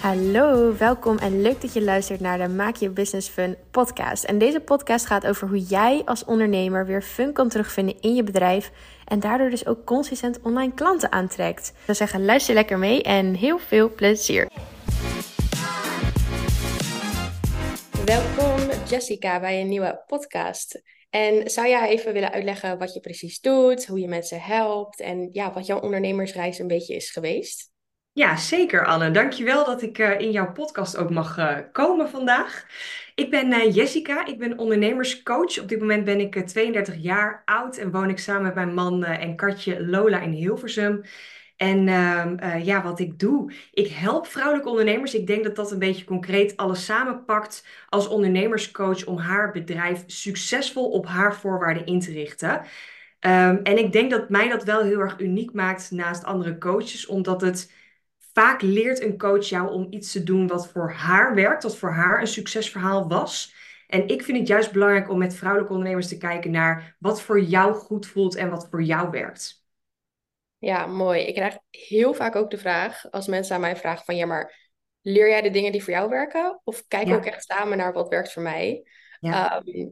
Hallo, welkom en leuk dat je luistert naar de Maak Je Business Fun podcast. En deze podcast gaat over hoe jij als ondernemer weer fun kan terugvinden in je bedrijf en daardoor dus ook consistent online klanten aantrekt. Ik zou zeggen, luister lekker mee en heel veel plezier. Welkom Jessica bij een nieuwe podcast. En zou jij even willen uitleggen wat je precies doet, hoe je mensen helpt en ja, wat jouw ondernemersreis een beetje is geweest? Ja, zeker Anne. Dankjewel dat ik uh, in jouw podcast ook mag uh, komen vandaag. Ik ben uh, Jessica, ik ben ondernemerscoach. Op dit moment ben ik 32 jaar oud en woon ik samen met mijn man en katje Lola in Hilversum. En ehm, ja, wat ik doe, ik help vrouwelijke ondernemers. Ik denk dat dat een beetje concreet alles samenpakt als ondernemerscoach om haar bedrijf succesvol op haar voorwaarden in te richten. Um, en ik denk dat mij dat wel heel erg uniek maakt naast andere coaches, omdat het Vaak leert een coach jou om iets te doen wat voor haar werkt, wat voor haar een succesverhaal was. En ik vind het juist belangrijk om met vrouwelijke ondernemers te kijken naar wat voor jou goed voelt en wat voor jou werkt. Ja, mooi. Ik krijg heel vaak ook de vraag, als mensen aan mij vragen van ja, maar leer jij de dingen die voor jou werken? Of kijk ook echt samen naar wat werkt voor mij? Ja. Ehm,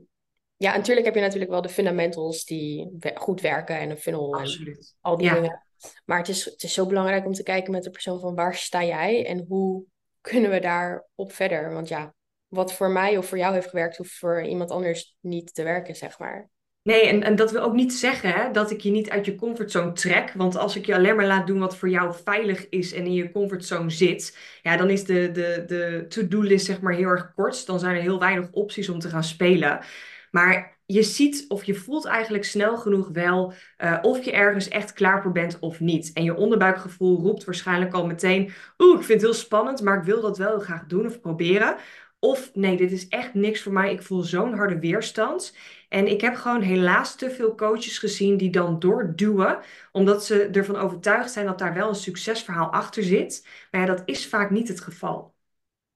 ja, natuurlijk heb je natuurlijk wel de fundamentals die goed werken en een funnel Absoluut. en al die dingen. Maar het is, het is zo belangrijk om te kijken met de persoon van waar sta jij en hoe kunnen we daarop verder? Want ja, wat voor mij of voor jou heeft gewerkt, hoeft voor iemand anders niet te werken, zeg maar. Nee, en, en dat wil ook niet zeggen hè, dat ik je niet uit je comfortzone trek. Want als ik je alleen maar laat doen wat voor jou veilig is en in je comfortzone zit, ja, dan is de, de, de to-do-list zeg maar heel erg kort. Dan zijn er heel weinig opties om te gaan spelen. Maar je ziet of je voelt eigenlijk snel genoeg wel uh, of je ergens echt klaar voor bent of niet. En je onderbuikgevoel roept waarschijnlijk al meteen: Oeh, ik vind het heel spannend, maar ik wil dat wel graag doen of proberen. Of nee, dit is echt niks voor mij. Ik voel zo'n harde weerstand. En ik heb gewoon helaas te veel coaches gezien die dan doorduwen, omdat ze ervan overtuigd zijn dat daar wel een succesverhaal achter zit. Maar ja, dat is vaak niet het geval.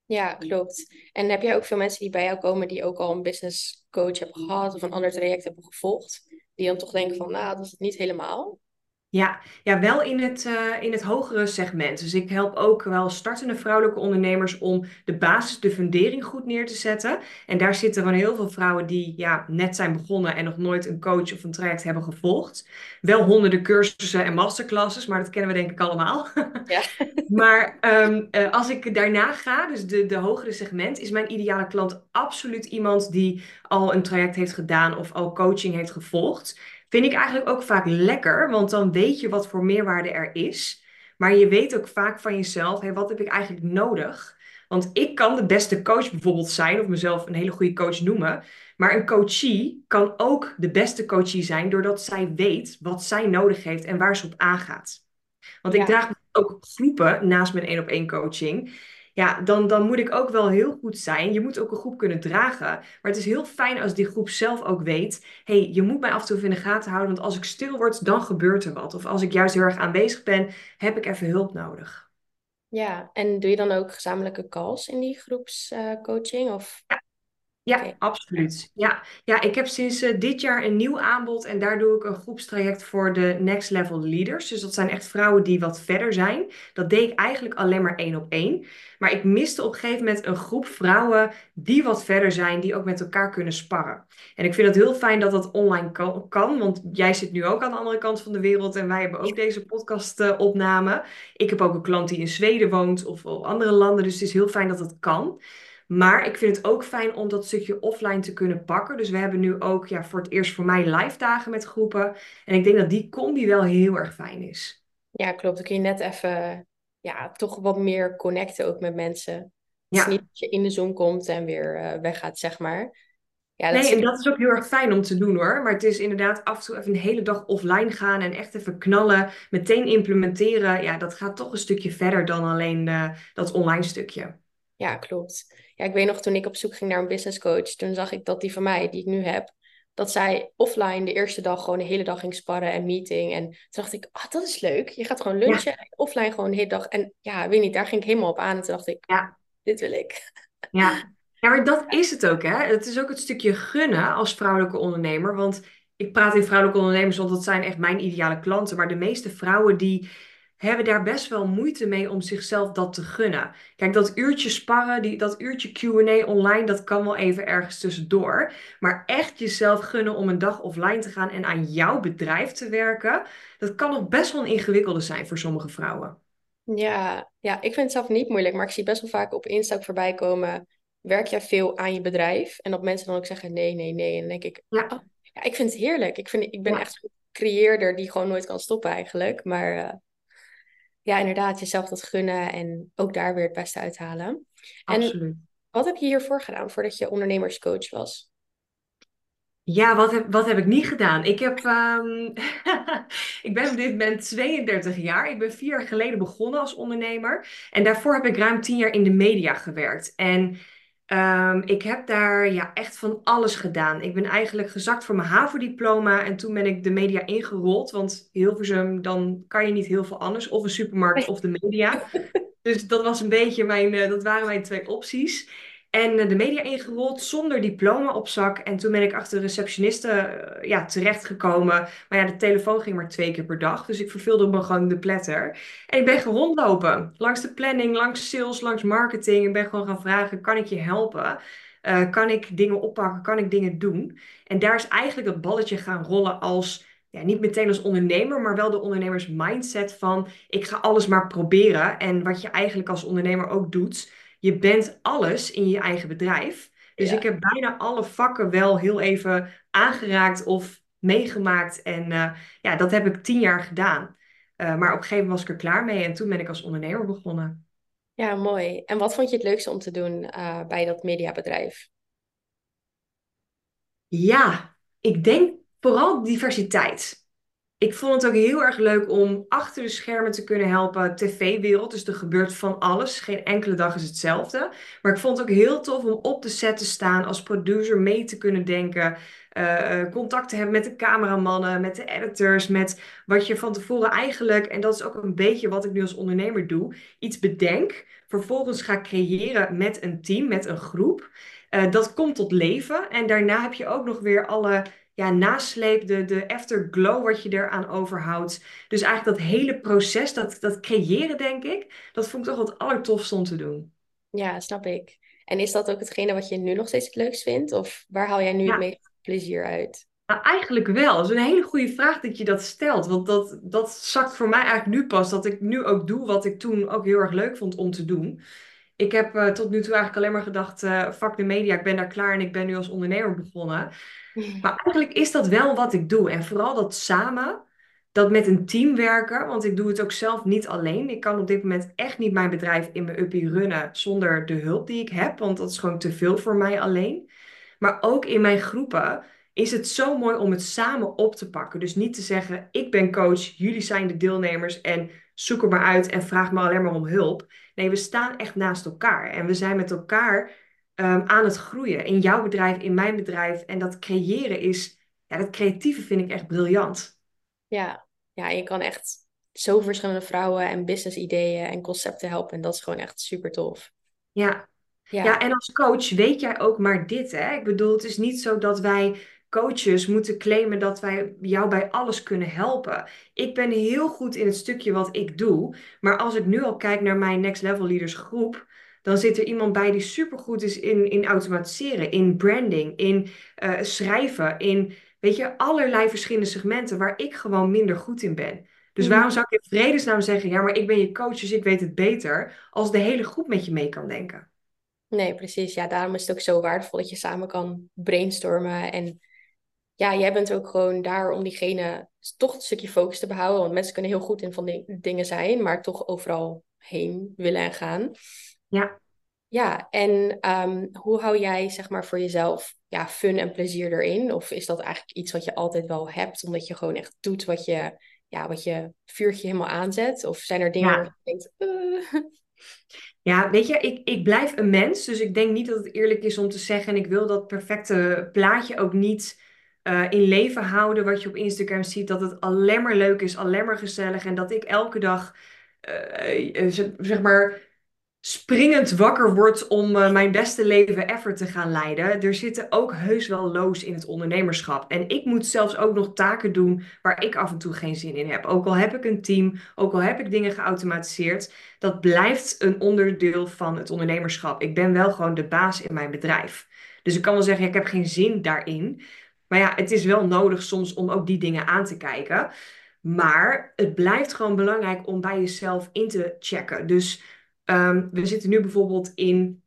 Ja, klopt. En heb jij ook veel mensen die bij jou komen die ook al een business coach hebben gehad of een ander traject hebben gevolgd, die dan toch denken van, nou, dat is het niet helemaal? Ja, ja wel in het, uh, in het hogere segment. Dus ik help ook wel startende vrouwelijke ondernemers om de basis, de fundering goed neer te zetten. En daar zitten gewoon heel veel vrouwen die ja, net zijn begonnen en nog nooit een coach of een traject hebben gevolgd. Wel honderden cursussen en masterclasses, maar dat kennen we denk ik allemaal. Ja. maar um, uh, als ik daarna ga, dus de, de hogere segment, is mijn ideale klant absoluut iemand die al een traject heeft gedaan of al coaching heeft gevolgd. Vind ik eigenlijk ook vaak lekker, want dan weet je wat voor meerwaarde er is. Maar je weet ook vaak van jezelf, hey, wat heb ik eigenlijk nodig? Want ik kan de beste coach bijvoorbeeld zijn, of mezelf een hele goede coach noemen. Maar een coachie kan ook de beste coachie zijn, doordat zij weet wat zij nodig heeft en waar ze op aangaat. Want ik draag ook groepen naast mijn één op één coaching ja, dan, dan moet ik ook wel heel goed zijn. Je moet ook een groep kunnen dragen. Maar het is heel fijn als die groep zelf ook weet: hey, je moet mij af en toe in de gaten houden, want als ik stil word, dan gebeurt er wat. Of als ik juist heel erg aanwezig ben, heb ik even hulp nodig. Ja, en doe je dan ook gezamenlijke calls in die groepscoaching? Uh, of... Ja, ja, absoluut. Ja. ja, ik heb sinds uh, dit jaar een nieuw aanbod en daar doe ik een groepstraject voor de Next Level Leaders. Dus dat zijn echt vrouwen die wat verder zijn. Dat deed ik eigenlijk alleen maar één op één. Maar ik miste op een gegeven moment een groep vrouwen die wat verder zijn, die ook met elkaar kunnen sparren. En ik vind het heel fijn dat dat online kan, kan want jij zit nu ook aan de andere kant van de wereld en wij hebben ook deze podcast-opname. Uh, ik heb ook een klant die in Zweden woont of, of andere landen, dus het is heel fijn dat het kan. Maar ik vind het ook fijn om dat stukje offline te kunnen pakken. Dus we hebben nu ook ja, voor het eerst voor mij live dagen met groepen. En ik denk dat die combi wel heel erg fijn is. Ja, klopt. Dan kun je net even ja, toch wat meer connecten ook met mensen. Het ja. is niet dat je in de zon komt en weer uh, weggaat, zeg maar. Ja, dat nee, en dat is ook heel erg fijn om te doen hoor. Maar het is inderdaad af en toe even een hele dag offline gaan en echt even knallen, meteen implementeren. Ja, dat gaat toch een stukje verder dan alleen uh, dat online stukje. Ja, klopt. Ja, ik weet nog toen ik op zoek ging naar een business coach, toen zag ik dat die van mij, die ik nu heb, dat zij offline de eerste dag gewoon de hele dag ging sparren en meeting. En toen dacht ik, ah, dat is leuk. Je gaat gewoon lunchen, offline gewoon de hele dag. En ja, weet niet, daar ging ik helemaal op aan. En toen dacht ik, ja, dit wil ik. Ja, Ja, maar dat is het ook, hè? Het is ook het stukje gunnen als vrouwelijke ondernemer. Want ik praat in vrouwelijke ondernemers, want dat zijn echt mijn ideale klanten. Maar de meeste vrouwen die hebben daar best wel moeite mee om zichzelf dat te gunnen. Kijk, dat uurtje sparren, die, dat uurtje Q&A online, dat kan wel even ergens tussendoor. Maar echt jezelf gunnen om een dag offline te gaan en aan jouw bedrijf te werken, dat kan nog best wel een ingewikkelde zijn voor sommige vrouwen. Ja, ja, ik vind het zelf niet moeilijk, maar ik zie best wel vaak op Insta ook voorbij komen, werk jij veel aan je bedrijf? En dat mensen dan ook zeggen nee, nee, nee. En dan denk ik, Ja, oh, ja, ik vind het heerlijk. Ik, vind, ik ben ja, echt een creëerder die gewoon nooit kan stoppen eigenlijk. Maar eh, ja, inderdaad, jezelf dat gunnen en ook daar weer het beste uithalen. En absoluut. wat heb je hiervoor gedaan, voordat je ondernemerscoach was? Ja, wat heb, wat heb ik niet gedaan? Ik heb, ehm, ik ben op dit moment 32 jaar. Ik ben vier jaar geleden begonnen als ondernemer. En daarvoor heb ik ruim 10 jaar in de media gewerkt. En ehm, ik heb daar ja, echt van alles gedaan. Ik ben eigenlijk gezakt voor mijn HAVO-diploma. En toen ben ik de media ingerold. Want Hilversum, dan kan je niet heel veel anders. Of een supermarkt of de media. Dus dat was een beetje mijn, eh, dat waren mijn twee opties. En eh, de media ingerold zonder diploma op zak. En toen ben ik achter de receptioniste eh, ja, terechtgekomen. Maar ja, de telefoon ging maar twee keer per dag. Dus ik verveelde me gewoon de pletter. En ik ben gaan rondlopen. Langs de planning, langs sales, langs marketing. Ik ben gewoon gaan vragen, kan ik je helpen? Eh, kan ik dingen oppakken? Kan ik dingen doen? En daar is eigenlijk dat balletje gaan rollen als... Ja, niet meteen als ondernemer, maar wel de ondernemers mindset van ik ga alles maar proberen. En wat je eigenlijk als ondernemer ook doet, je bent alles in je eigen bedrijf. Dus ik heb bijna alle vakken wel heel even aangeraakt of meegemaakt. En eh, ja, dat heb ik tien jaar gedaan. Eh, maar op een gegeven moment was ik er klaar mee en toen ben ik als ondernemer begonnen. ja, mooi. En wat vond je het leukste om te doen eh, bij dat mediabedrijf? Ja, ik denk vooral diversiteit. Ik vond het ook heel erg leuk om achter de schermen te kunnen helpen. TV-wereld, dus er gebeurt van alles. Geen enkele dag is hetzelfde. Maar ik vond het ook heel tof om op de set te staan, als producer mee te kunnen denken. eh, eh, contact te hebben met de cameramannen, met de editors, met wat je van tevoren eigenlijk, en dat is ook een beetje wat ik nu als ondernemer doe, iets bedenk, vervolgens ga creëren met een team, met een groep. Eh, dat komt tot leven en daarna heb je ook nog weer alle ja, nasleep, de, de afterglow wat je eraan overhoudt. Dus eigenlijk dat hele proces, dat, dat creëren, denk ik, dat vond ik toch wat allertofste om te doen. Ja, snap ik. En is dat ook hetgene wat je nu nog steeds het leukst vindt? Of waar haal jij nu het meeste plezier uit? nou, eigenlijk wel. Dat is een hele goede vraag dat je dat stelt. Want dat, dat zakt voor mij eigenlijk nu pas, dat ik nu ook doe wat ik toen ook heel erg leuk vond om te doen. Ik heb eh, tot nu toe eigenlijk alleen maar gedacht, eh fuck de media, ik ben daar klaar en ik ben nu als ondernemer begonnen. Maar eigenlijk is dat wel wat ik doe. En vooral dat samen, dat met een team werken. Want ik doe het ook zelf niet alleen. Ik kan op dit moment echt niet mijn bedrijf in mijn uppie runnen zonder de hulp die ik heb. Want dat is gewoon te veel voor mij alleen. Maar ook in mijn groepen is het zo mooi om het samen op te pakken. Dus niet te zeggen, ik ben coach, jullie zijn de deelnemers en zoek er maar uit en vraag me alleen maar om hulp. Nee, we staan echt naast elkaar en we zijn met elkaar ehm, aan het groeien. In jouw bedrijf, in mijn bedrijf. En dat creëren is, ja, dat creatieve vind ik echt briljant. Ja, ja, je kan echt zo verschillende vrouwen en business ideeën en concepten helpen. En dat is gewoon echt super tof. Ja, Ja, Ja, en als coach weet jij ook maar dit, hè? Ik bedoel, het is niet zo dat wij coaches moeten claimen dat wij jou bij alles kunnen helpen. Ik ben heel goed in het stukje wat ik doe, maar als ik nu al kijk naar mijn Next Level Leaders groep, dan zit er iemand bij die supergoed is in, in automatiseren, in branding, in eh, schrijven, in, weet je, allerlei verschillende segmenten waar ik gewoon minder goed in ben. Dus Mhm. waarom zou ik in vredesnaam zeggen, ja, maar ik ben je coach, dus ik weet het beter, als de hele groep met je mee kan denken? nee, precies. Ja, daarom is het ook zo waardevol dat je samen kan brainstormen. En ja, jij bent ook gewoon daar om diegene toch een stukje focus te behouden. Want mensen kunnen heel goed in van die dingen zijn, maar toch overal heen willen en gaan. Ja. Ja, en ehm, hoe hou jij zeg maar voor jezelf ja, fun en plezier erin? Of is dat eigenlijk iets wat je altijd wel hebt, omdat je gewoon echt doet wat je, ja, wat je vuurtje helemaal aanzet? Of zijn er dingen Ja, je denkt, ja, weet je, ik, ik blijf een mens, dus ik denk niet dat het eerlijk is om te zeggen, en ik wil dat perfecte plaatje ook niet eh, in leven houden, wat je op Instagram ziet, dat het alleen maar leuk is, alleen maar gezellig, en dat ik elke dag, eh, eh, zeg maar, springend wakker word om uh, mijn beste leven ever te gaan leiden. Er zitten ook heus wel loos in het ondernemerschap. En ik moet zelfs ook nog taken doen waar ik af en toe geen zin in heb. Ook al heb ik een team, ook al heb ik dingen geautomatiseerd, dat blijft een onderdeel van het ondernemerschap. Ik ben wel gewoon de baas in mijn bedrijf. Dus ik kan wel zeggen, ik heb geen zin daarin. Maar ja, het is wel nodig soms om ook die dingen aan te kijken. Maar het blijft gewoon belangrijk om bij jezelf in te checken. Dus um, we zitten nu bijvoorbeeld in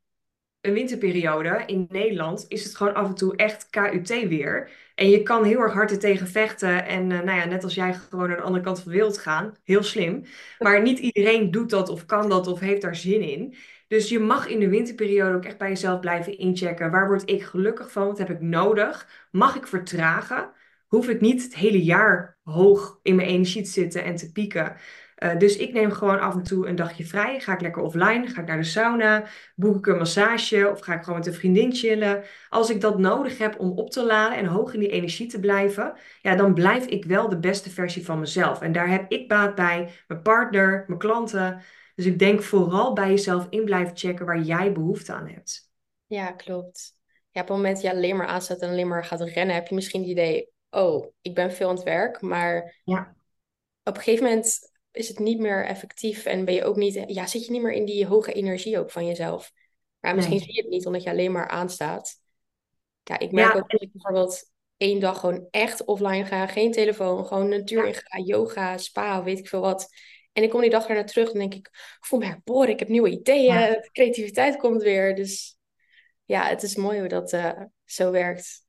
een winterperiode. In Nederland is het gewoon af en toe echt KUT weer. En je kan heel erg hard er tegen vechten. En uh, nou ja, net als jij gewoon naar de andere kant van de wereld gaan. Heel slim. Maar niet iedereen doet dat of kan dat of heeft daar zin in. Dus je mag in de winterperiode ook echt bij jezelf blijven inchecken. Waar word ik gelukkig van? Wat heb ik nodig? Mag ik vertragen? Hoef ik niet het hele jaar hoog in mijn energie te zitten en te pieken? Uh, dus ik neem gewoon af en toe een dagje vrij. Ga ik lekker offline? Ga ik naar de sauna? Boek ik een massage? Of ga ik gewoon met een vriendin chillen? Als ik dat nodig heb om op te laden en hoog in die energie te blijven, ja, dan blijf ik wel de beste versie van mezelf. En daar heb ik baat bij, mijn partner, mijn klanten. Dus ik denk vooral bij jezelf in blijven checken waar jij behoefte aan hebt. Ja, klopt. Ja, op het moment dat je alleen maar aanzet en alleen maar gaat rennen, heb je misschien het idee, oh, ik ben veel aan het werk, maar ja. op een gegeven moment is het niet meer effectief en ben je ook niet, ja, zit je niet meer in die hoge energie ook van jezelf. Maar misschien zie je het niet omdat je alleen maar aanstaat. Ja, ik merk ook dat ik bijvoorbeeld één dag gewoon echt offline ga, geen telefoon, gewoon natuur in ga, yoga, spa, weet ik veel wat. En ik kom die dag ernaar terug en denk ik, ik voel me herboren, ik heb nieuwe ideeën, de creativiteit komt weer. Dus ja, het is mooi hoe dat uh, zo werkt.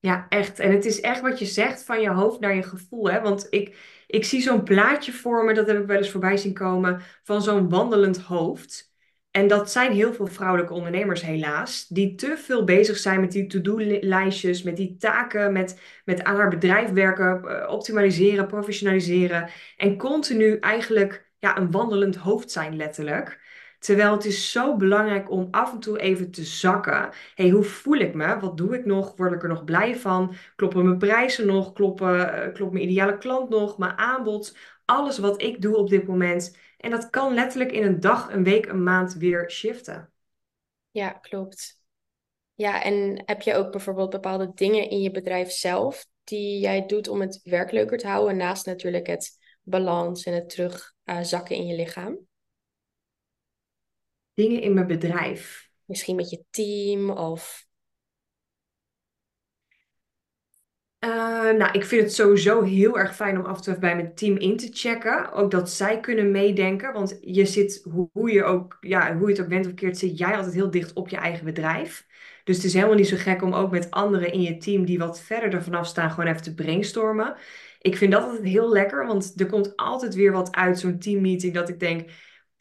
Ja, echt. En het is echt wat je zegt van je hoofd naar je gevoel. Hè? Want ik, ik zie zo'n plaatje voor me, dat heb ik wel eens voorbij zien komen, van zo'n wandelend hoofd. En dat zijn heel veel vrouwelijke ondernemers helaas, die te veel bezig zijn met die to-do-lijstjes, met die taken, met, met aan haar bedrijf werken, eh, optimaliseren, professionaliseren. En continu eigenlijk ja, een wandelend hoofd zijn letterlijk. Terwijl het is zo belangrijk om af en toe even te zakken. hey, hoe voel ik me? Wat doe ik nog? Word ik er nog blij van? Kloppen mijn prijzen nog? Kloppen, eh, klopt mijn ideale klant nog? Mijn aanbod? Alles wat ik doe op dit moment. En dat kan letterlijk in een dag, een week, een maand weer shiften. Ja, klopt. Ja, en heb je ook bijvoorbeeld bepaalde dingen in je bedrijf zelf die jij doet om het werk leuker te houden, naast natuurlijk het balans en het terugzakken uh, in je lichaam? Dingen in mijn bedrijf. Misschien met je team of. Uh, nou, ik vind het sowieso heel erg fijn om af en toe bij mijn team in te checken. Ook dat zij kunnen meedenken. Want je zit, hoe, je ook, ja, hoe je het ook bent of keert, zit jij altijd heel dicht op je eigen bedrijf. Dus het is helemaal niet zo gek om ook met anderen in je team die wat verder ervan af staan, gewoon even te brainstormen. Ik vind dat altijd heel lekker, want er komt altijd weer wat uit zo'n teammeeting dat ik denk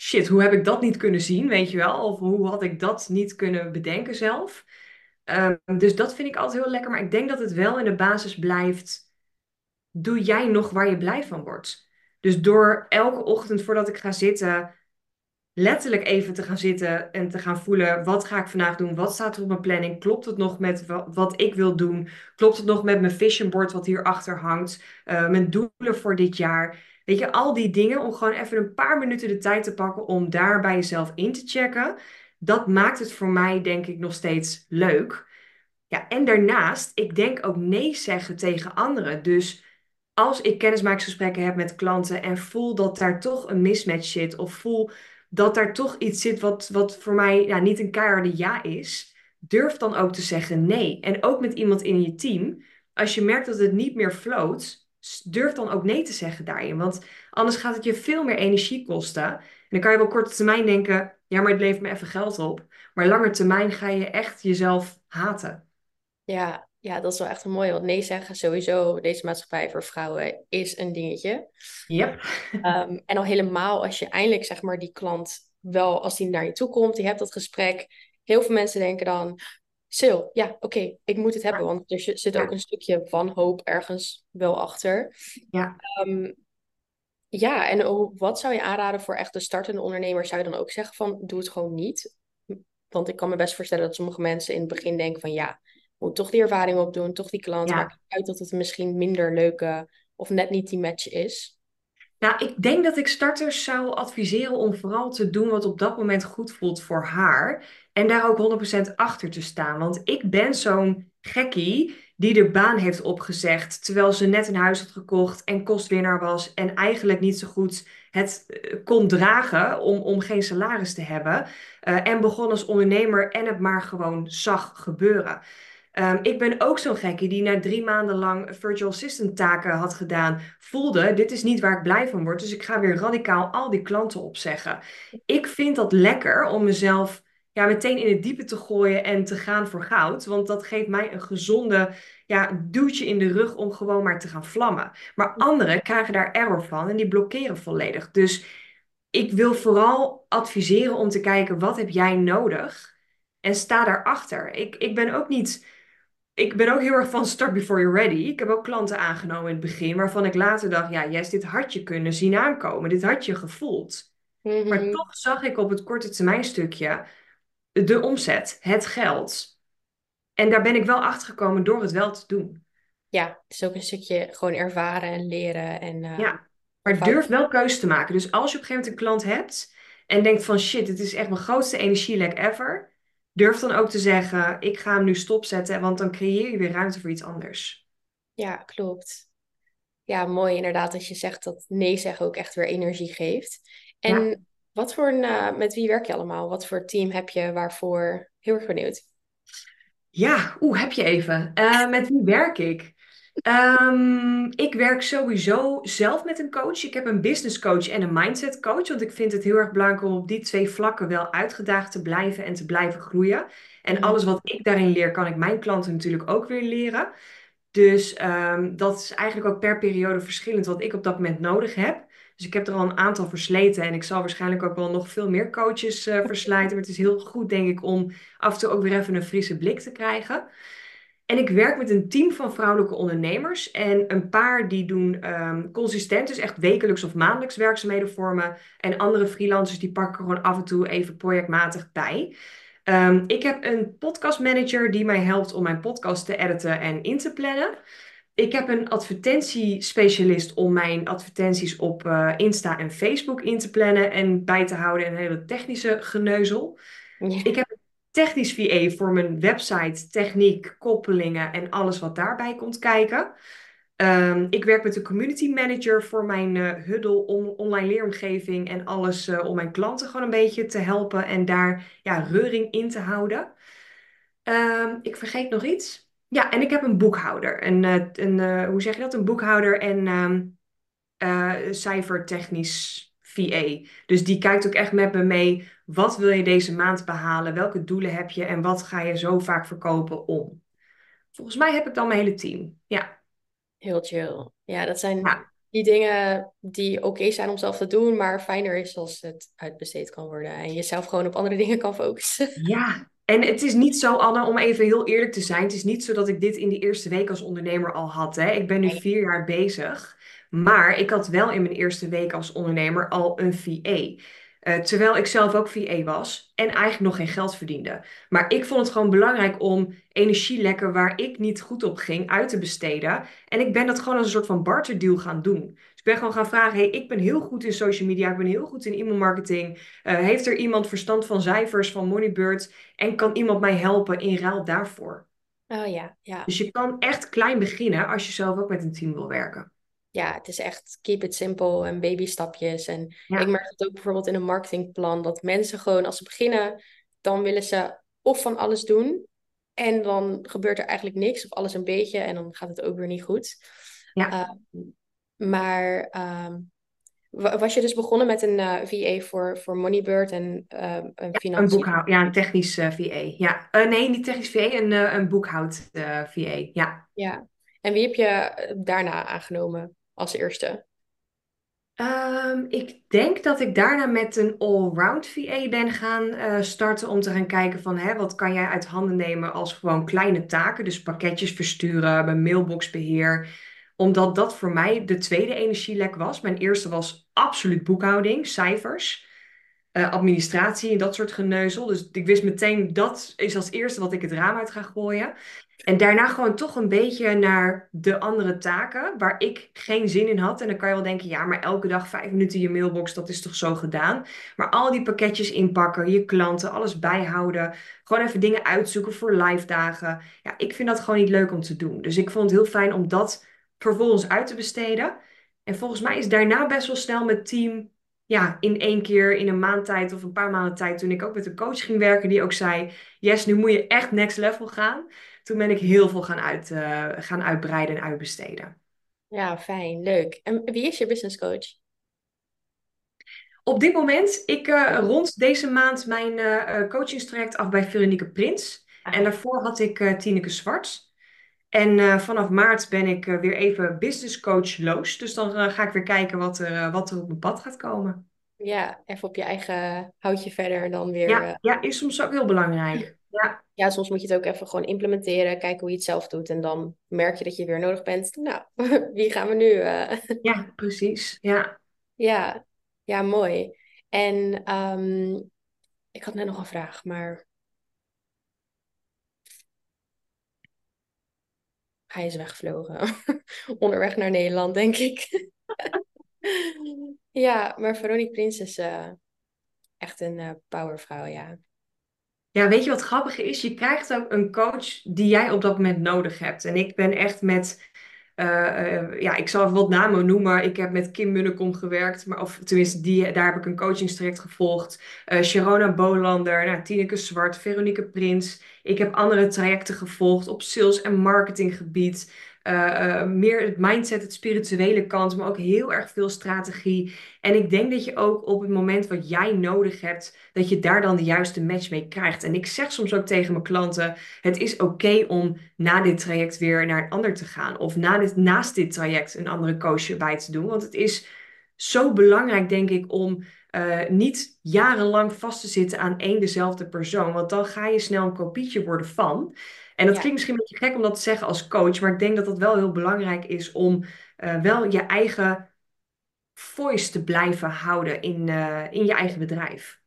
shit, hoe heb ik dat niet kunnen zien, weet je wel? Of hoe had ik dat niet kunnen bedenken zelf? Ehm, dus dat vind ik altijd heel lekker. Maar ik denk dat het wel in de basis blijft. Doe jij nog waar je blij van wordt? Dus door elke ochtend voordat ik ga zitten, letterlijk even te gaan zitten en te gaan voelen: wat ga ik vandaag doen? Wat staat er op mijn planning? Klopt het nog met wat ik wil doen? Klopt het nog met mijn vision board wat hierachter hangt? Uh, mijn doelen voor dit jaar? Weet je, al die dingen om gewoon even een paar minuten de tijd te pakken om daar bij jezelf in te checken. Dat maakt het voor mij, denk ik, nog steeds leuk. Ja, en daarnaast, ik denk ook nee zeggen tegen anderen. Dus als ik kennismakingsgesprekken heb met klanten en voel dat daar toch een mismatch zit, of voel dat daar toch iets zit wat, wat voor mij ja, niet een keiharde ja is, durf dan ook te zeggen nee. En ook met iemand in je team, als je merkt dat het niet meer floot, durf dan ook nee te zeggen daarin. Want anders gaat het je veel meer energie kosten. En dan kan je wel korte termijn denken, ja, maar het levert me even geld op. Maar lange termijn ga je echt jezelf haten. Ja, ja, dat is wel echt een mooie. Want nee zeggen sowieso, deze maatschappij voor vrouwen is een dingetje. Yep. Um, en al helemaal als je eindelijk zeg maar die klant wel, als die naar je toe komt, je hebt dat gesprek. Heel veel mensen denken dan, Sil, ja, oké, ik moet het hebben, want er zit ook een stukje wanhoop ergens wel achter. Ja. Um, ja, en wat zou je aanraden voor echt de startende ondernemer? Zou je dan ook zeggen van, doe het gewoon niet? Want ik kan me best voorstellen dat sommige mensen in het begin denken van, ja, moet toch die ervaring opdoen, toch die klant. Ja. Maakt uit dat het misschien minder leuke of net niet die match is. Nou, ik denk dat ik starters zou adviseren om vooral te doen wat op dat moment goed voelt voor haar. En daar ook 100% achter te staan. Want ik ben zo'n gekkie die de baan heeft opgezegd terwijl ze net een huis had gekocht en kostwinnaar was en eigenlijk niet zo goed het eh, kon dragen om, om geen salaris te hebben. Uh, en begon als ondernemer en het maar gewoon zag gebeuren. Um, ik ben ook zo'n gekkie die na drie maanden lang virtual assistant taken had gedaan, voelde, dit is niet waar ik blij van word, dus ik ga weer radicaal al die klanten opzeggen. Ik vind dat lekker om mezelf ja, meteen in het diepe te gooien en te gaan voor goud, want dat geeft mij een gezonde ja, duwtje in de rug om gewoon maar te gaan vlammen. Maar anderen krijgen daar error van en die blokkeren volledig. Dus ik wil vooral adviseren om te kijken, wat heb jij nodig? En sta daarachter. Ik, ik ben ook niet ik ben ook heel erg van start before you're ready. Ik heb ook klanten aangenomen in het begin, waarvan ik later dacht, ja, yes, dit had je kunnen zien aankomen. Dit had je gevoeld. Maar Mhm. toch zag ik op het korte termijn stukje de omzet, het geld. En daar ben ik wel achter gekomen door het wel te doen. Ja, het is ook een stukje gewoon ervaren en leren en uh, Ja, maar durf wel keus te maken. Dus als je op een gegeven moment een klant hebt en denkt van shit, dit is echt mijn grootste energielek ever. Durf dan ook te zeggen, ik ga hem nu stopzetten, want dan creëer je weer ruimte voor iets anders. Ja, klopt. Ja, mooi inderdaad dat je zegt dat nee zeggen ook echt weer energie geeft. En Ja. Wat voor een, uh, met wie werk je allemaal? Wat voor team heb je waarvoor? Heel erg benieuwd. Ja, oeh, heb je even. Uh, met wie werk ik? Um, ik werk sowieso zelf met een coach. Ik heb een business coach en een mindset coach. Want ik vind het heel erg belangrijk om op die twee vlakken wel uitgedaagd te blijven en te blijven groeien. En alles wat ik daarin leer, kan ik mijn klanten natuurlijk ook weer leren. Dus um, dat is eigenlijk ook per periode verschillend wat ik op dat moment nodig heb. Dus ik heb er al een aantal versleten en ik zal waarschijnlijk ook wel nog veel meer coaches uh, verslijten. Maar het is heel goed, denk ik, om af en toe ook weer even een frisse blik te krijgen. En ik werk met een team van vrouwelijke ondernemers. En een paar die doen um, consistent, dus echt wekelijks of maandelijks werkzaamheden voor me. En andere freelancers die pakken gewoon af en toe even projectmatig bij. Um, ik heb een podcastmanager die mij helpt om mijn podcast te editen en in te plannen. Ik heb een advertentiespecialist om mijn advertenties op uh, Insta en Facebook in te plannen en bij te houden. En een hele technische geneuzel. Ja. Ik heb een technisch VA voor mijn website, techniek, koppelingen en alles wat daarbij komt kijken. Um, ik werk met een community manager voor mijn uh, huddle on online leeromgeving en alles uh, om mijn klanten gewoon een beetje te helpen en daar ja, reuring in te houden. Um, ik vergeet nog iets. Ja, en ik heb een boekhouder. Een, uh, een hoe zeg je dat? Een boekhouder en um, cijfertechnisch VA. Dus die kijkt ook echt met me mee. Wat wil je deze maand behalen? Welke doelen heb je? En wat ga je zo vaak verkopen om? Volgens mij heb ik dan mijn hele team. Ja. Heel chill. Ja, dat zijn Ja. die dingen die oké zijn om zelf te doen, maar fijner is als het uitbesteed kan worden en jezelf gewoon op andere dingen kan focussen. Ja, en het is niet zo, Anne, om even heel eerlijk te zijn. Het is niet zo dat ik dit in die eerste week als ondernemer al had. Hè. Ik ben nu vier jaar bezig. Maar ik had wel in mijn eerste week als ondernemer al een VA. Eh, terwijl ik zelf ook VA was en eigenlijk nog geen geld verdiende. Maar ik vond het gewoon belangrijk om energielekken waar ik niet goed op ging uit te besteden. En ik ben dat gewoon als een soort van barterdeal gaan doen. Dus ik ben gewoon gaan vragen: hey, ik ben heel goed in social media, ik ben heel goed in e-mailmarketing. Uh, heeft er iemand verstand van cijfers, van Moneybird? En kan iemand mij helpen in ruil daarvoor? Oh ja, ja. Dus je kan echt klein beginnen als je zelf ook met een team wil werken. Ja, het is echt keep it simple en babystapjes. En Ja. ik merk het ook bijvoorbeeld in een marketingplan, dat mensen gewoon als ze beginnen, dan willen ze of van alles doen en dan gebeurt er eigenlijk niks of alles een beetje en dan gaat het ook weer niet goed. Ja. Uh, maar ehm, was je dus begonnen met een uh, VA voor, voor Moneybird en uh, een Een financiën? boekhoud, ja, een technisch uh, VA. Ja. Uh, nee, niet technisch VA, een, een boekhoud VA. Ja. Ja. En wie heb je daarna aangenomen als eerste? Um, ik denk dat ik daarna met een all-round VA ben gaan uh, starten om te gaan kijken van hè, wat kan jij uit handen nemen als gewoon kleine taken, dus pakketjes versturen, mijn mailboxbeheer, omdat dat voor mij de tweede energielek was. Mijn eerste was absoluut boekhouding, cijfers. administratie en dat soort geneuzel. Dus ik wist meteen dat is als eerste wat ik het raam uit ga gooien. En daarna gewoon toch een beetje naar de andere taken waar ik geen zin in had. En dan kan je wel denken, ja, maar elke dag vijf minuten je mailbox, dat is toch zo gedaan. Maar al die pakketjes inpakken, je klanten, alles bijhouden. Gewoon even dingen uitzoeken voor live dagen. Ja, ik vind dat gewoon niet leuk om te doen. Dus ik vond het heel fijn om dat vervolgens uit te besteden. En volgens mij is daarna best wel snel met team ja, in één keer in een maand tijd of een paar maanden tijd, toen ik ook met een coach ging werken, die ook zei: Yes, nu moet je echt next level gaan. Toen ben ik heel veel gaan, uit, uh, gaan uitbreiden en uitbesteden. Ja, fijn, leuk. En wie is je business coach? Op dit moment, ik uh, rond deze maand mijn uh, coachingstraject af bij Veronique Prins. Ah. En daarvoor had ik Tineke Zwart. En vanaf maart ben ik weer even business coach loos. Dus dan ga ik weer kijken wat er, wat er op mijn pad gaat komen. Ja, even op je eigen houtje verder dan weer. Ja, ja is soms ook heel belangrijk. Ja. ja, soms moet je het ook even gewoon implementeren, kijken hoe je het zelf doet. En dan merk je dat je weer nodig bent. Nou, wie gaan we nu? Ja, precies. Ja. ja, ja, mooi. En um, ik had net nog een vraag, maar hij is weggevlogen. Onderweg naar Nederland, denk ik. ja, maar Veronique Prins is uh, echt een uh, powervrouw, ja. Ja, weet je wat grappig is? Je krijgt ook een coach die jij op dat moment nodig hebt. En ik ben echt met, uh, uh, ja, ik zal wat namen noemen. Ik heb met Kim Munnekom gewerkt, maar, of tenminste, die, daar heb ik een coachingstraject gevolgd. Uh, Sharona Bolander, nou, Tineke Zwart, Veronique Prins. Ik heb andere trajecten gevolgd op sales- en marketinggebied. Uh, meer het mindset, het spirituele kant, maar ook heel erg veel strategie. En ik denk dat je ook op het moment wat jij nodig hebt, dat je daar dan de juiste match mee krijgt. En ik zeg soms ook tegen mijn klanten: het is oké om na dit traject weer naar een ander te gaan. Of na dit, naast dit traject een andere coach erbij te doen. Want het is zo belangrijk, denk ik, om uh, niet jarenlang vast te zitten aan één dezelfde persoon. Want dan ga je snel een kopietje worden van. En dat klinkt misschien een beetje gek om dat te zeggen als coach, maar ik denk dat dat wel heel belangrijk is om uh, wel je eigen voice te blijven houden in, uh, in je eigen bedrijf.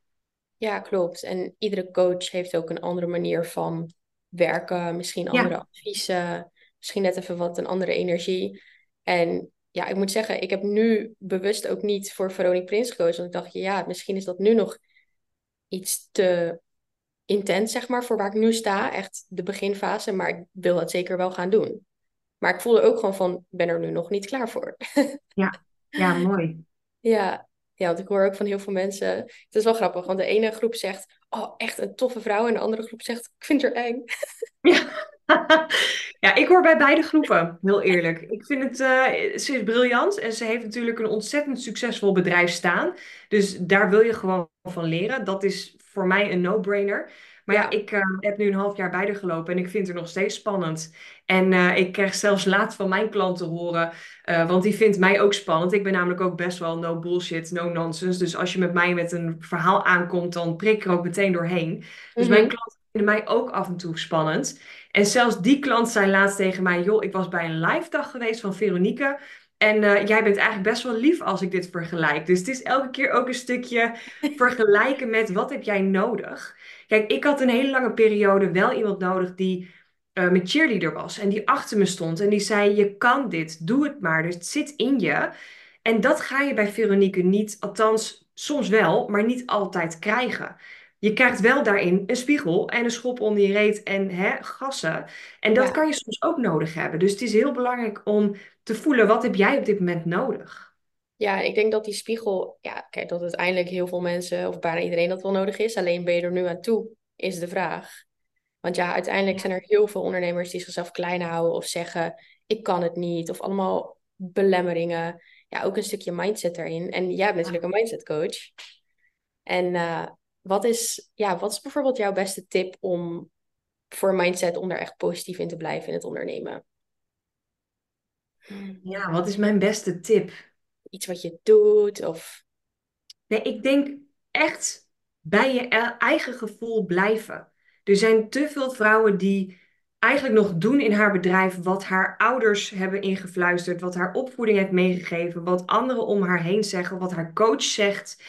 Ja, klopt. En iedere coach heeft ook een andere manier van werken, misschien andere adviezen, misschien net even wat een andere energie. En ja, ik moet zeggen, ik heb nu bewust ook niet voor Veronique Prins gekozen. Want ik dacht, ja, misschien is dat nu nog iets te intens, zeg maar, voor waar ik nu sta. Echt de beginfase, maar ik wil het zeker wel gaan doen. Maar ik voelde ook gewoon van, ik ben er nu nog niet klaar voor. ja, ja, mooi. Ja, ja, want ik hoor ook van heel veel mensen. Het is wel grappig, want de ene groep zegt, oh, echt een toffe vrouw. En de andere groep zegt, ik vind haar eng. ja. ja, ik hoor bij beide groepen, heel eerlijk. Ik vind het, uh, ze is briljant en ze heeft natuurlijk een ontzettend succesvol bedrijf staan. Dus daar wil je gewoon van leren. Dat is voor mij een no-brainer. Maar ja, ik uh, heb nu een half jaar bij gelopen en ik vind het nog steeds spannend. En uh, ik krijg zelfs laat van mijn klanten horen, uh, want die vindt mij ook spannend. Ik ben namelijk ook best wel no bullshit, no nonsense. Dus als je met mij met een verhaal aankomt, dan prik ik er ook meteen doorheen. Dus mijn mhm. klanten vinden mij ook af en toe spannend. En zelfs die klant zei laatst tegen mij: Joh, ik was bij een live dag geweest van Veronique. En uh, jij bent eigenlijk best wel lief als ik dit vergelijk. Dus het is elke keer ook een stukje vergelijken met wat heb jij nodig. Kijk, ik had een hele lange periode wel iemand nodig die uh, mijn cheerleader was. En die achter me stond. En die zei, je kan dit, doe het maar. Dus het zit in je. En dat ga je bij Veronique niet, althans soms wel, maar niet altijd krijgen. Je krijgt wel daarin een spiegel en een schop onder je reet en hè, gassen. En dat kan je soms ook nodig hebben. Dus het is heel belangrijk om te voelen, wat heb jij op dit moment nodig? Ja, ik denk dat die spiegel, ja, kijk, dat uiteindelijk heel veel mensen, of bijna iedereen dat wel nodig is. Alleen ben je er nu aan toe, is de vraag. Want ja, uiteindelijk zijn er heel veel ondernemers die zichzelf klein houden of zeggen, ik kan het niet. Of allemaal belemmeringen. Ja, ook een stukje mindset erin. En jij bent natuurlijk een mindset coach. En uh, wat, is, ja, wat is bijvoorbeeld jouw beste tip om voor mindset om daar echt positief in te blijven in het ondernemen? Ja, wat is mijn beste tip? Iets wat je doet of... Nee, ik denk echt bij je e-, eigen gevoel blijven. Er zijn te veel vrouwen die eigenlijk nog doen in haar bedrijf wat haar ouders hebben ingefluisterd, wat haar opvoeding heeft meegegeven, wat anderen om haar heen zeggen, wat haar coach zegt.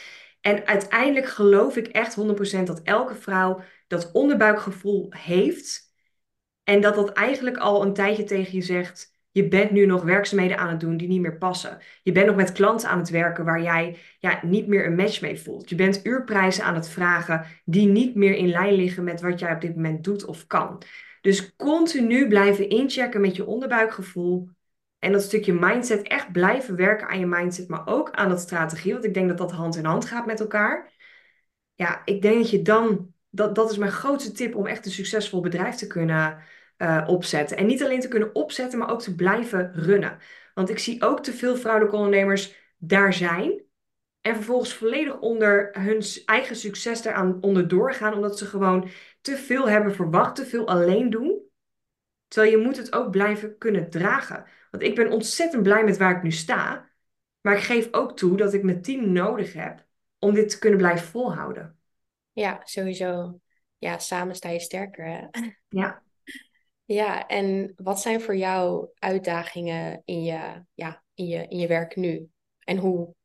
En uiteindelijk geloof ik echt 100% dat elke vrouw dat onderbuikgevoel heeft. En dat dat eigenlijk al een tijdje tegen je zegt. Je bent nu nog werkzaamheden aan het doen die niet meer passen. Je bent nog met klanten aan het werken waar jij ja, niet meer een match mee voelt. Je bent uurprijzen aan het vragen die niet meer in lijn liggen met wat jij op dit moment doet of kan. Dus continu blijven inchecken met je onderbuikgevoel. En dat stukje mindset, echt blijven werken aan je mindset, maar ook aan dat strategie. Want ik denk dat dat hand in hand gaat met elkaar. Ja, ik denk dat je dan, dat, dat is mijn grootste tip om echt een succesvol bedrijf te kunnen uh, opzetten. En niet alleen te kunnen opzetten, maar ook te blijven runnen. Want ik zie ook te veel vrouwelijke ondernemers daar zijn. En vervolgens volledig onder hun eigen succes eraan onderdoor gaan, omdat ze gewoon te veel hebben verwacht, te veel alleen doen. Terwijl je moet het ook blijven kunnen dragen. Want ik ben ontzettend blij met waar ik nu sta. Maar ik geef ook toe dat ik mijn team nodig heb om dit te kunnen blijven volhouden. Ja, sowieso. Ja, samen sta je sterker. Hè? Ja. Ja, en wat zijn voor jou uitdagingen in je, ja, in je, in je werk nu? En hoe,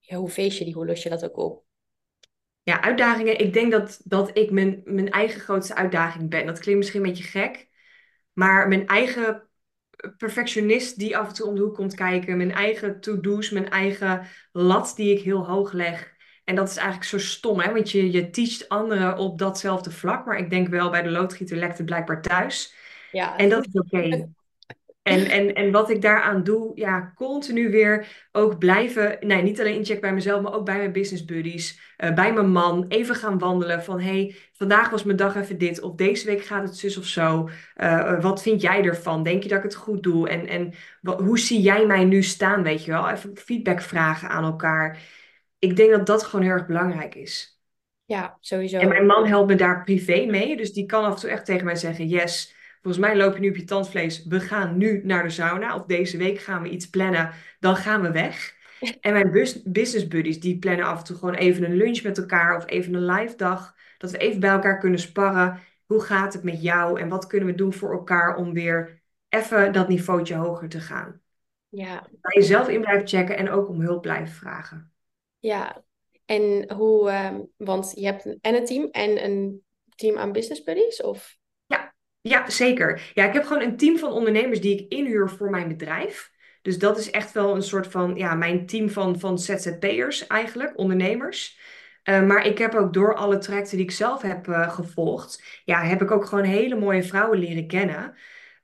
ja, hoe feest je die? Hoe los je dat ook op? Ja, uitdagingen. Ik denk dat, dat ik mijn, mijn eigen grootste uitdaging ben. Dat klinkt misschien een beetje gek. Maar mijn eigen perfectionist die af en toe om de hoek komt kijken. Mijn eigen to-do's, mijn eigen lat die ik heel hoog leg. En dat is eigenlijk zo stom, hè? want je, je teacht anderen op datzelfde vlak. Maar ik denk wel, bij de loodgieter lekt het blijkbaar thuis. Ja. En dat is oké. En, en, en wat ik daaraan doe, ja, continu weer ook blijven, nee, niet alleen incheck bij mezelf, maar ook bij mijn business buddies, uh, bij mijn man, even gaan wandelen van, hey, vandaag was mijn dag even dit, of deze week gaat het zus of zo, uh, wat vind jij ervan? Denk je dat ik het goed doe? En, en wat, hoe zie jij mij nu staan, weet je wel? Even feedback vragen aan elkaar. Ik denk dat dat gewoon heel erg belangrijk is. Ja, sowieso. En mijn man helpt me daar privé mee, dus die kan af en toe echt tegen mij zeggen, yes, Volgens mij loop je nu op je tandvlees. We gaan nu naar de sauna. Of deze week gaan we iets plannen. Dan gaan we weg. En mijn business buddies, die plannen af en toe gewoon even een lunch met elkaar. Of even een live dag. Dat we even bij elkaar kunnen sparren. Hoe gaat het met jou? En wat kunnen we doen voor elkaar om weer even dat niveautje hoger te gaan? Ja. Bij jezelf in blijven checken en ook om hulp blijven vragen. Ja, en hoe, uh, want je hebt en een team en een team aan business buddies? Of? Ja, zeker. Ja, ik heb gewoon een team van ondernemers die ik inhuur voor mijn bedrijf. Dus dat is echt wel een soort van, ja, mijn team van, van ZZP'ers eigenlijk, ondernemers. Uh, maar ik heb ook door alle trajecten die ik zelf heb uh, gevolgd, ja, heb ik ook gewoon hele mooie vrouwen leren kennen.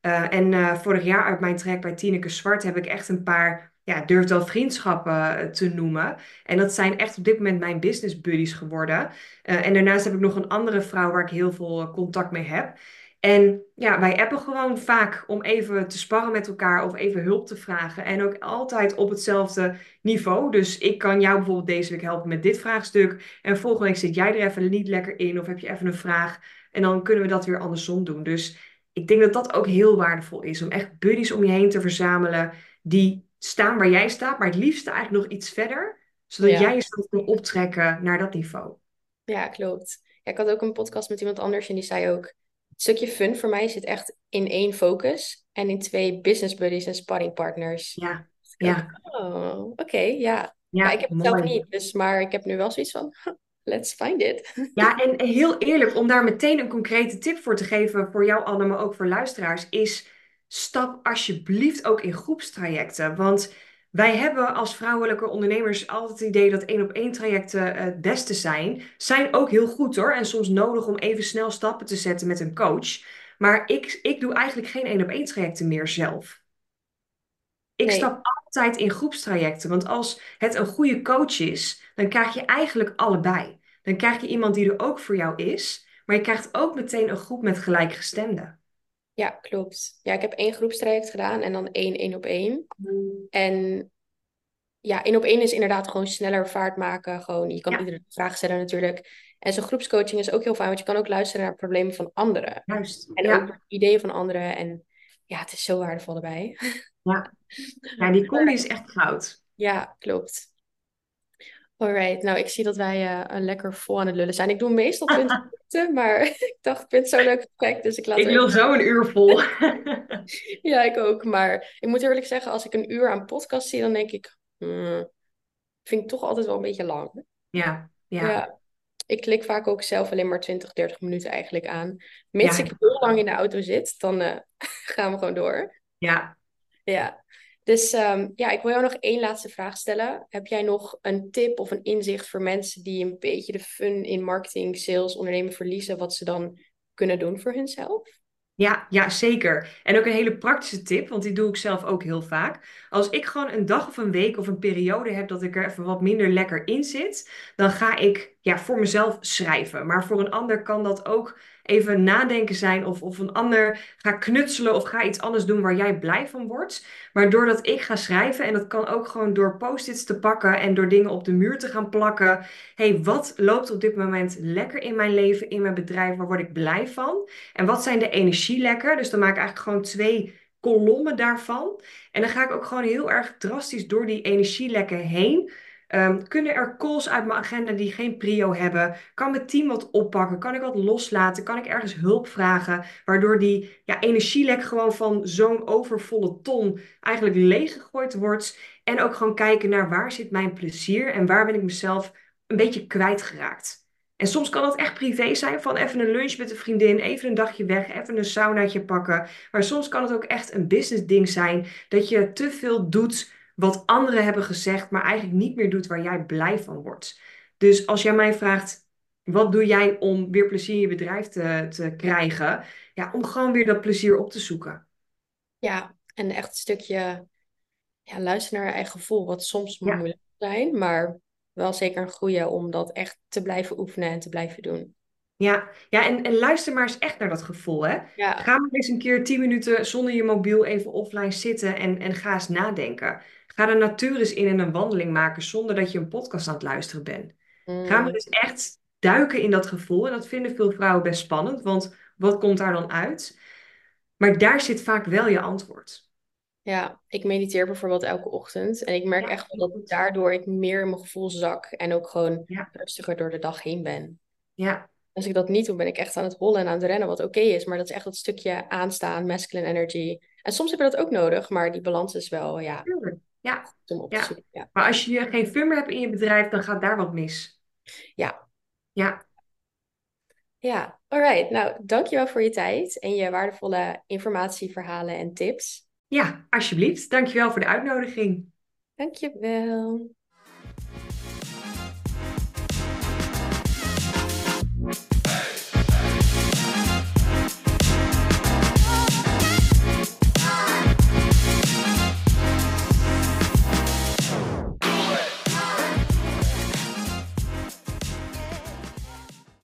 Uh, en vorig jaar uit mijn traject bij Tineke Zwart heb ik echt een paar, ja, durf wel vriendschappen te noemen. En dat zijn echt op dit moment mijn business buddies geworden. en daarnaast heb ik nog een andere vrouw waar ik heel veel contact mee heb. En ja, wij appen gewoon vaak om even te sparren met elkaar of even hulp te vragen. En ook altijd op hetzelfde niveau. Dus ik kan jou bijvoorbeeld deze week helpen met dit vraagstuk. En volgende week zit jij er even niet lekker in of heb je even een vraag. En dan kunnen we dat weer andersom doen. Dus ik denk dat dat ook heel waardevol is. Om echt buddies om je heen te verzamelen die staan waar jij staat. Maar het liefste eigenlijk nog iets verder. Zodat jij jezelf kan optrekken naar dat niveau. Ja, klopt. Ja, ik had ook een podcast met iemand anders en die zei ook stukje fun voor mij zit echt in één focus en in twee business buddies en sparringpartners. Ja, dus ja. oh, oké, ja. ja. ik heb het zelf niet, dus, maar ik heb nu wel zoiets van, let's find it. Ja, en heel eerlijk, om daar meteen een concrete tip voor te geven voor jou Anne, maar ook voor luisteraars, is stap alsjeblieft ook in groepstrajecten. Want wij hebben als vrouwelijke ondernemers altijd het idee dat één op één trajecten het beste zijn. Zijn ook heel goed hoor. En soms nodig om even snel stappen te zetten met een coach. Maar ik, ik doe eigenlijk geen één op één trajecten meer zelf. Ik stap altijd in groepstrajecten. Want als het een goede coach is, dan krijg je eigenlijk allebei. Dan krijg je iemand die er ook voor jou is. Maar je krijgt ook meteen een groep met gelijkgestemden. Ja, klopt. Ja, ik heb één groepstraject gedaan en dan één één op één. En ja, één op één is inderdaad gewoon sneller vaart maken. Gewoon, je kan iedere vraag stellen natuurlijk. En zo'n groepscoaching is ook heel fijn, want je kan ook luisteren naar problemen van anderen. Juist. En ook ideeën van anderen. En ja, het is zo waardevol erbij. Ja, ja die combi is echt goud. Ja, klopt. Alright, nou ik zie dat wij uh, lekker vol aan het lullen zijn. Ik doe meestal 20 minuten, maar ik dacht, ik vind het zo leuk gesprek, dus ik laat Ik wil zo een uur vol. ja, ik ook. Maar ik moet eerlijk zeggen, als ik een uur aan podcast zie, dan denk ik, hmm, vind ik toch altijd wel een beetje lang. Ja, ja. ja. Ik klik vaak ook zelf alleen maar 20, 30 minuten eigenlijk aan. Mits ik heel lang in de auto zit, dan uh, gaan we gewoon door. Ja. Ja. Dus um, ja, ik wil jou nog één laatste vraag stellen. Heb jij nog een tip of een inzicht voor mensen die een beetje de fun in marketing, sales, ondernemen verliezen, wat ze dan kunnen doen voor hunzelf? Ja, ja, zeker. En ook een hele praktische tip, want die doe ik zelf ook heel vaak. Als ik gewoon een dag of een week of een periode heb dat ik er even wat minder lekker in zit, dan ga ik ja, voor mezelf schrijven. Maar voor een ander kan dat ook even nadenken zijn of, of een ander ga knutselen of ga iets anders doen waar jij blij van wordt. Maar doordat ik ga schrijven, en dat kan ook gewoon door post-its te pakken en door dingen op de muur te gaan plakken. hey, wat loopt op dit moment lekker in mijn leven, in mijn bedrijf, waar word ik blij van? En wat zijn de energielekken? Dus dan maak ik eigenlijk gewoon twee kolommen daarvan. En dan ga ik ook gewoon heel erg drastisch door die energielekken heen. Um, kunnen er calls uit mijn agenda die geen prio hebben? Kan mijn team wat oppakken? Kan ik wat loslaten? Kan ik ergens hulp vragen? Waardoor die ja, energielek gewoon van zo'n overvolle ton eigenlijk leeggegooid wordt. En ook gewoon kijken naar waar zit mijn plezier en waar ben ik mezelf een beetje kwijtgeraakt. En soms kan dat echt privé zijn, van even een lunch met een vriendin, even een dagje weg, even een saunaatje pakken. Maar soms kan het ook echt een business ding zijn, dat je te veel doet wat anderen hebben gezegd, maar eigenlijk niet meer doet waar jij blij van wordt. Dus als jij mij vraagt, wat doe jij om weer plezier in je bedrijf te, te krijgen? Ja, om gewoon weer dat plezier op te zoeken. Ja, en echt een stukje ja, luisteren naar je eigen gevoel, wat soms moeilijk kan zijn, maar wel zeker een goede om dat echt te blijven oefenen en te blijven doen. Ja, ja en, en luister maar eens echt naar dat gevoel. Hè? Ga maar eens een keer tien minuten zonder je mobiel even offline zitten en, en ga eens nadenken. Ga de natuur eens in en een wandeling maken zonder dat je een podcast aan het luisteren bent. Ga maar mm. eens echt duiken in dat gevoel. En dat vinden veel vrouwen best spannend, want wat komt daar dan uit? Maar daar zit vaak wel je antwoord. Ja, ik mediteer bijvoorbeeld elke ochtend. En ik merk echt wel dat daardoor ik meer in mijn gevoel zak. En ook gewoon rustiger door de dag heen ben. Ja. Als ik dat niet doe, ben ik echt aan het hollen en aan het rennen, wat oké is. Maar dat is echt dat stukje aanstaan, masculine energy. En soms heb je dat ook nodig, maar die balans is wel, ja, ja. om. Ja. Maar als je geen fun meer hebt in je bedrijf, dan gaat daar wat mis. Ja. Ja. Ja, alright. Nou, dankjewel voor je tijd en je waardevolle informatie, verhalen en tips. Ja, alsjeblieft. Dankjewel voor de uitnodiging. Dankjewel.